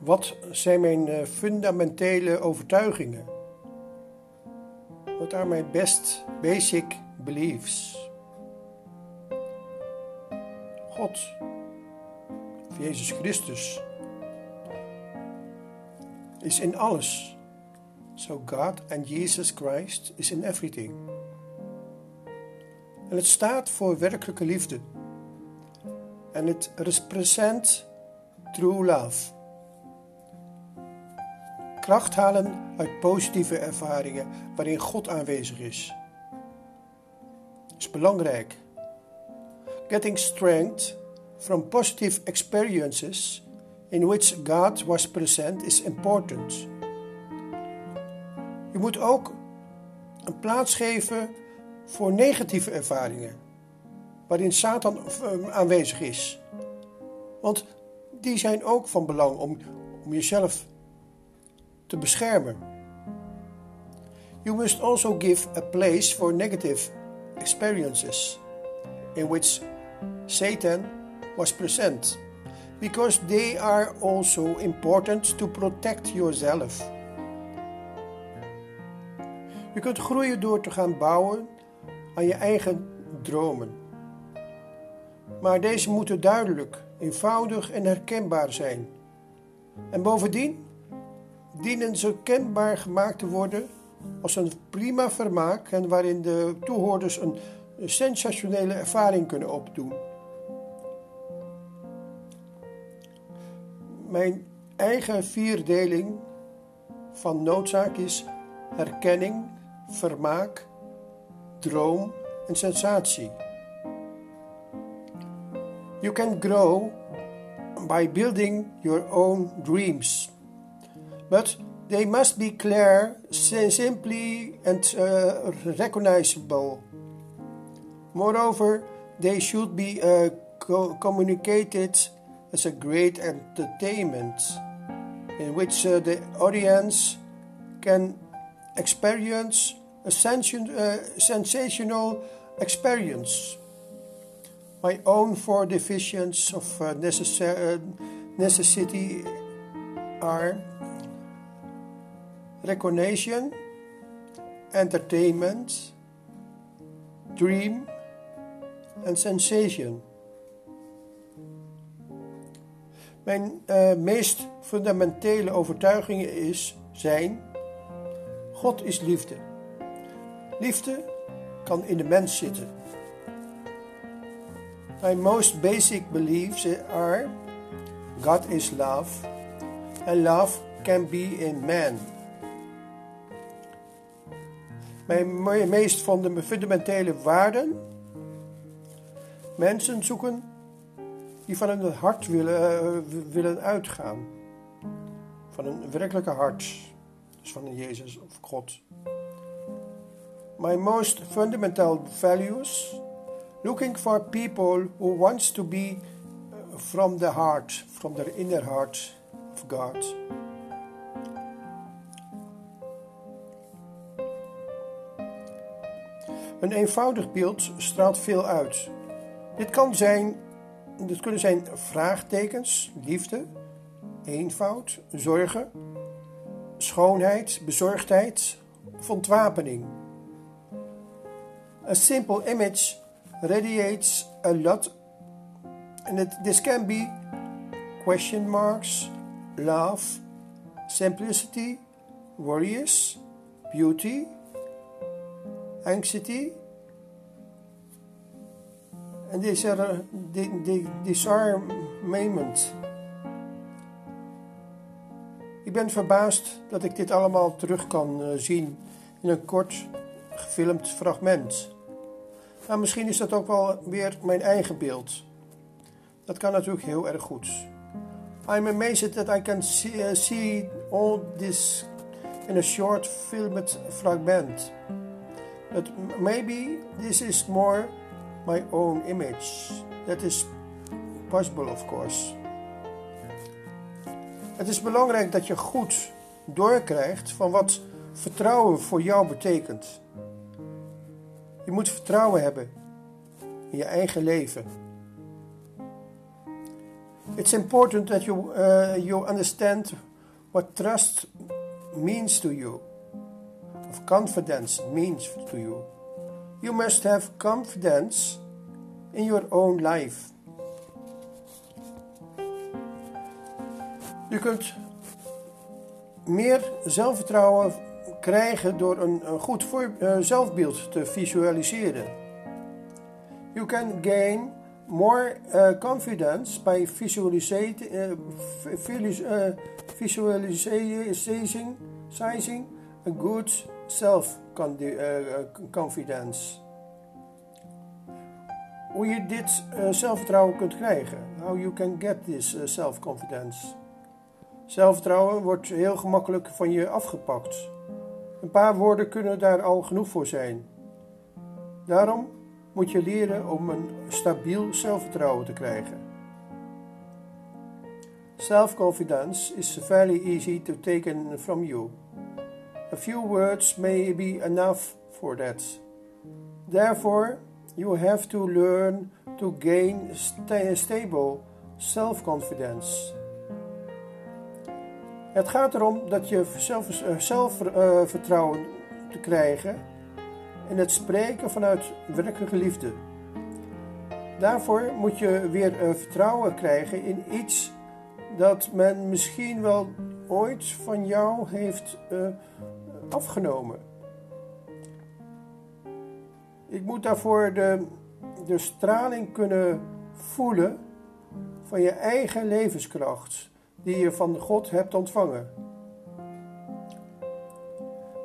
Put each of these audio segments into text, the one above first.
Wat zijn mijn eh, fundamentele overtuigingen? What are my best basic beliefs? God, of Jezus Christus, is in alles. So God and Jesus Christ is in everything. En het staat voor werkelijke liefde. En het represent true love. Kracht halen uit positieve ervaringen waarin God aanwezig is. Is belangrijk. Getting strength from positive experiences in which God was present is important. Je moet ook een plaats geven voor negatieve ervaringen, waarin Satan eh, aanwezig is. Want die zijn ook van belang om, om jezelf te beschermen. You must also give a place for negative experiences in which Satan was present, because they are also important to protect yourself. Je kunt groeien door te gaan bouwen aan je eigen dromen. Maar deze moeten duidelijk, eenvoudig en herkenbaar zijn. En bovendien dienen ze kenbaar gemaakt te worden als een prima vermaak en waarin de toehoorders een sensationele ervaring kunnen opdoen. Mijn eigen vierdeling van noodzaak is herkenning, vermaak, droom en sensatie. You can grow by building your own dreams, but they must be clear, simply, and uh, recognizable. Moreover, they should be uh, co communicated as a great entertainment in which uh, the audience can experience a uh, sensational experience. My own four divisions of uh, necessary, uh, necessity are recognition, entertainment, dream, and sensation. Mijn uh, meest fundamentele overtuigingen is, zijn: God is liefde. Liefde kan in de mens zitten. My most basic beliefs are God is love and love can be in man. Mijn meest fundamentele waarden. Mensen zoeken die van hun hart willen, uh, willen uitgaan. Van een werkelijke hart. Dus van een Jezus of God. My most fundamental values. Looking for people who wants to be uh, from the heart, from their inner heart of God. Een eenvoudig beeld straalt veel uit. Dit, kan zijn, dit kunnen zijn vraagtekens, liefde, eenvoud, zorgen, schoonheid, bezorgdheid of ontwapening. A simple image radiates a lot, and it, this can be question marks, love, simplicity, worries, beauty, anxiety, and disarmament. Ik ben verbaasd dat ik dit allemaal terug kan eh, zien in een kort gefilmd fragment. Maar misschien is dat ook wel weer mijn eigen beeld. Dat kan natuurlijk heel erg goed. I'm amazed that I can see, uh, see all this in a short filmed fragment. But maybe this is more my own image. That is possible, of course. Het is belangrijk dat je goed doorkrijgt van wat vertrouwen voor jou betekent. Je moet vertrouwen hebben in je eigen leven. It's important that you, uh, you understand what trust means to you, confidence means to you. You must have confidence in your own life. Je kunt meer zelfvertrouwen krijgen door een, goed uh, zelfbeeld te visualiseren. You can gain more uh, confidence by visualizing, uh, visualizing a good self confidence. Hoe je dit zelfvertrouwen kunt krijgen. How you can get this self-confidence. Zelfvertrouwen wordt heel gemakkelijk van je afgepakt. Een paar woorden kunnen daar al genoeg voor zijn. Daarom moet je leren om een stabiel zelfvertrouwen te krijgen. Self-confidence is very easy to take from you. A few words may be enough for that. Therefore, you have to learn to gain sta stable self-confidence. Het gaat erom dat je zelfvertrouwen te krijgen in het spreken vanuit werkelijke liefde. Daarvoor moet je weer vertrouwen krijgen in iets dat men misschien wel ooit van jou heeft uh, afgenomen. Ik moet daarvoor de, de straling kunnen voelen van je eigen levenskracht die je van God hebt ontvangen.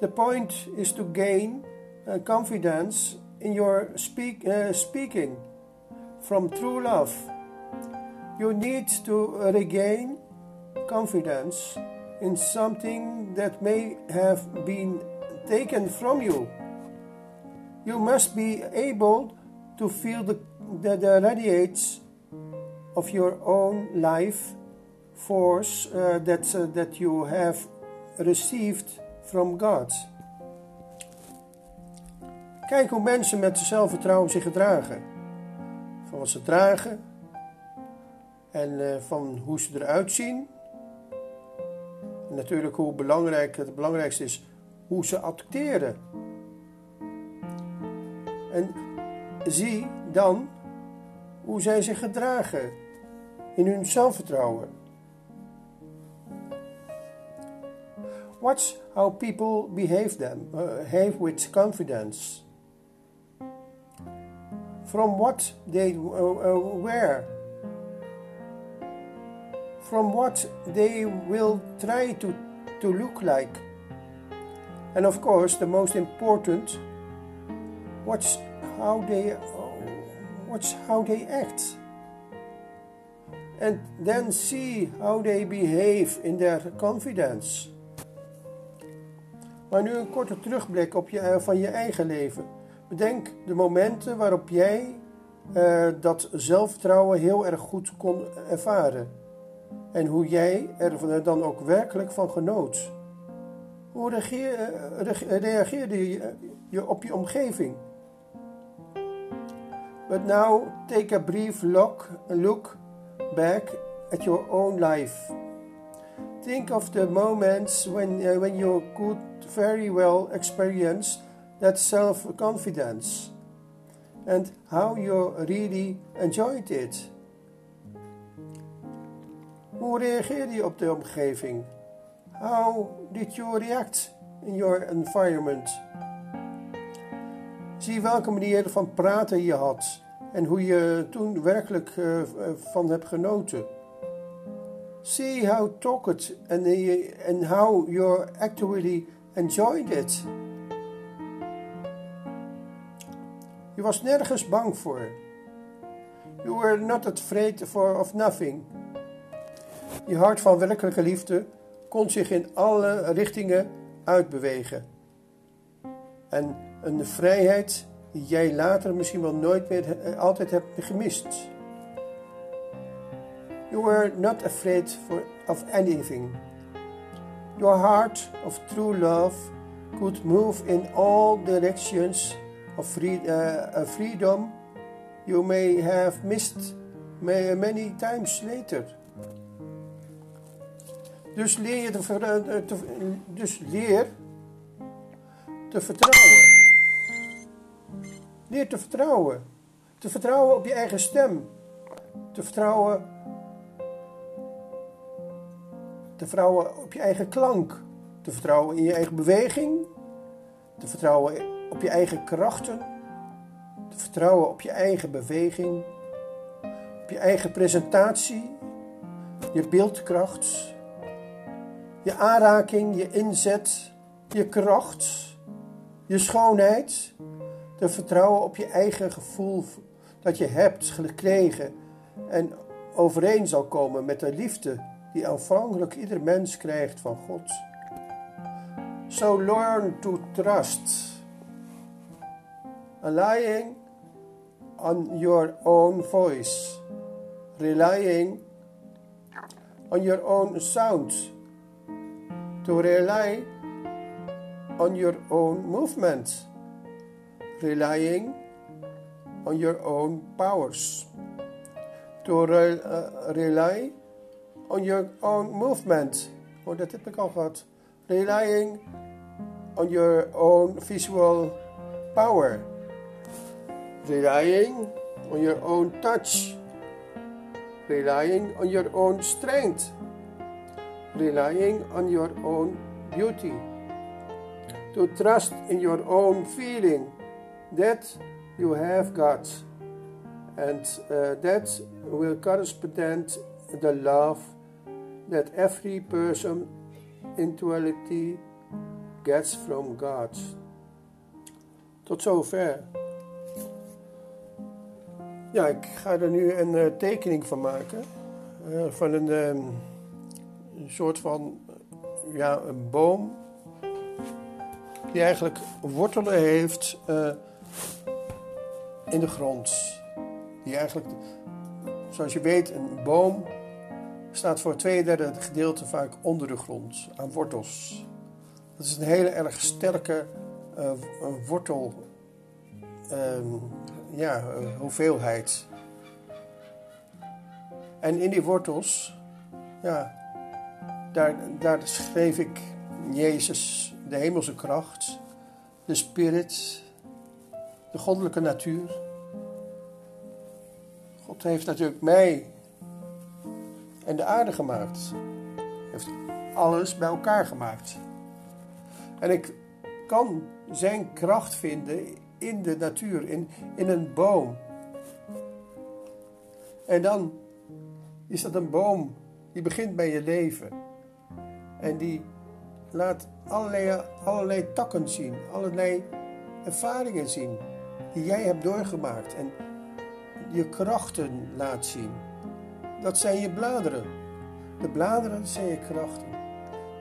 The point is to gain uh, confidence in your speak, uh, speaking from true love. You need to regain confidence in something that may have been taken from you. You must be able to feel the, the, radiates of your own life force uh, that, uh, that you have received from God. Kijk hoe mensen met zelfvertrouwen zich gedragen. Van wat ze dragen en uh, van hoe ze eruit zien. En natuurlijk hoe belangrijk het belangrijkste is hoe ze acteren. En zie dan hoe zij zich gedragen in hun zelfvertrouwen. Watch how people behave them, uh, behave with confidence. From what they uh, uh, wear, from what they will try to, to look like. And of course, the most important, watch how they, watch how they act. And then see how they behave in their confidence. Maar nu een korte terugblik op je, eh, van je eigen leven. Bedenk de momenten waarop jij uh, dat zelfvertrouwen heel erg goed kon ervaren. En hoe jij er dan ook werkelijk van genoot. Hoe uh, reageerde je, je op je omgeving? But now take a brief look, look back at your own life. Think of the moments when, uh, when you could very well experience that self confidence and how you really enjoyed it. Hoe reageerde je op de omgeving? How did you react in your environment? Zie welke manier van praten je had en hoe je toen werkelijk uh, van hebt genoten. See how talked and, and how you actually enjoyed it. Je was nergens bang voor. You were not afraid for of nothing. Je hart van werkelijke liefde kon zich in alle richtingen uitbewegen. En een vrijheid die jij later misschien wel nooit meer eh, altijd hebt gemist. You were not afraid for, of anything. Your heart of true love could move in all directions of free, uh, freedom you may have missed many times later. Dus leer je te, ver- eh, te, dus leer te vertrouwen. Leer te vertrouwen. Te vertrouwen op je eigen stem. Te vertrouwen, te vertrouwen op je eigen klank. Te vertrouwen in je eigen beweging. Te vertrouwen op je eigen krachten. Te vertrouwen op je eigen beweging. Op je eigen presentatie. Je beeldkracht. Je aanraking, je inzet, je kracht, je schoonheid. Te vertrouwen op je eigen gevoel dat je hebt gekregen en overeen zal komen met de liefde die aanvankelijk ieder mens krijgt van God. So learn to trust. Relying on your own voice. Relying on your own sound. To rely on your own movements, Relying on your own powers. To re- uh, rely on your own movement. Oh, dat heb ik. Relying on your own visual power. Relying on your own touch. Relying on your own strength. Relying on your own beauty. To trust in your own feeling that you have God and uh, that will correspond the love that every person intuitively gets from God. Tot zover. Ja, ik ga er nu een eh, tekening van maken. eh, van een, ehm, een soort van ja, een boom. Die eigenlijk wortelen heeft eh, in de grond. Die eigenlijk, zoals je weet, een boom staat voor twee derde gedeelte vaak onder de grond, aan wortels. Dat is een hele erg sterke eh, wortel, ehm, ja, hoeveelheid. En in die wortels, ja, daar, daar schreef ik Jezus, de hemelse kracht, de spirit, de goddelijke natuur. God heeft natuurlijk mij en de aarde gemaakt. Heeft alles bij elkaar gemaakt. En ik kan zijn kracht vinden in de natuur, in, in een boom. En dan is dat een boom die begint bij je leven. En die laat allerlei, allerlei takken zien, allerlei ervaringen zien die jij hebt doorgemaakt. En je krachten laat zien. Dat zijn je bladeren. De bladeren zijn je krachten,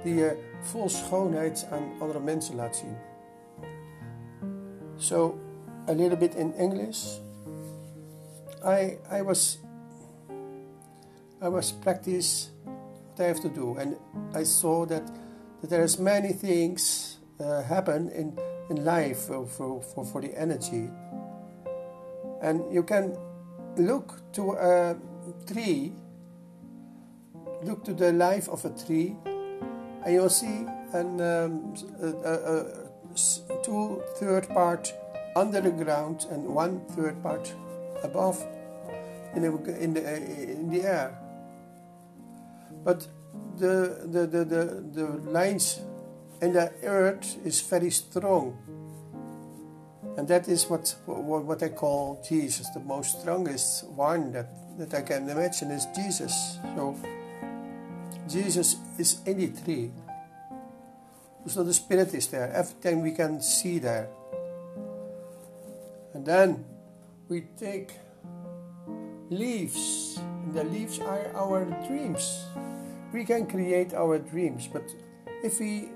die je vol schoonheid aan andere mensen laat zien. So, a little bit in English. I I was I was practice I have to do, and I saw that that there is many things uh, happen in in life for, for for for the energy, and you can look to a tree. Look to the life of a tree, and you'll see an um, a, a, a two third part under the ground and one third part above in the in the in the air. But the the the the, the lines in the earth is very strong. And that is what, what what I call Jesus. The most strongest one that, that I can imagine is Jesus. So Jesus is in the tree. So the spirit is there. Everything we can see there. And then we take leaves. The leaves are our dreams. We can create our dreams, but if we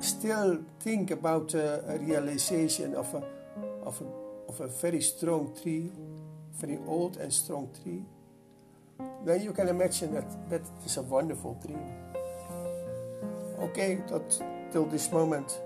still think about a realization of a, of a of a very strong tree, very old and strong tree, then you can imagine that that is a wonderful dream. Okay, tot till this moment.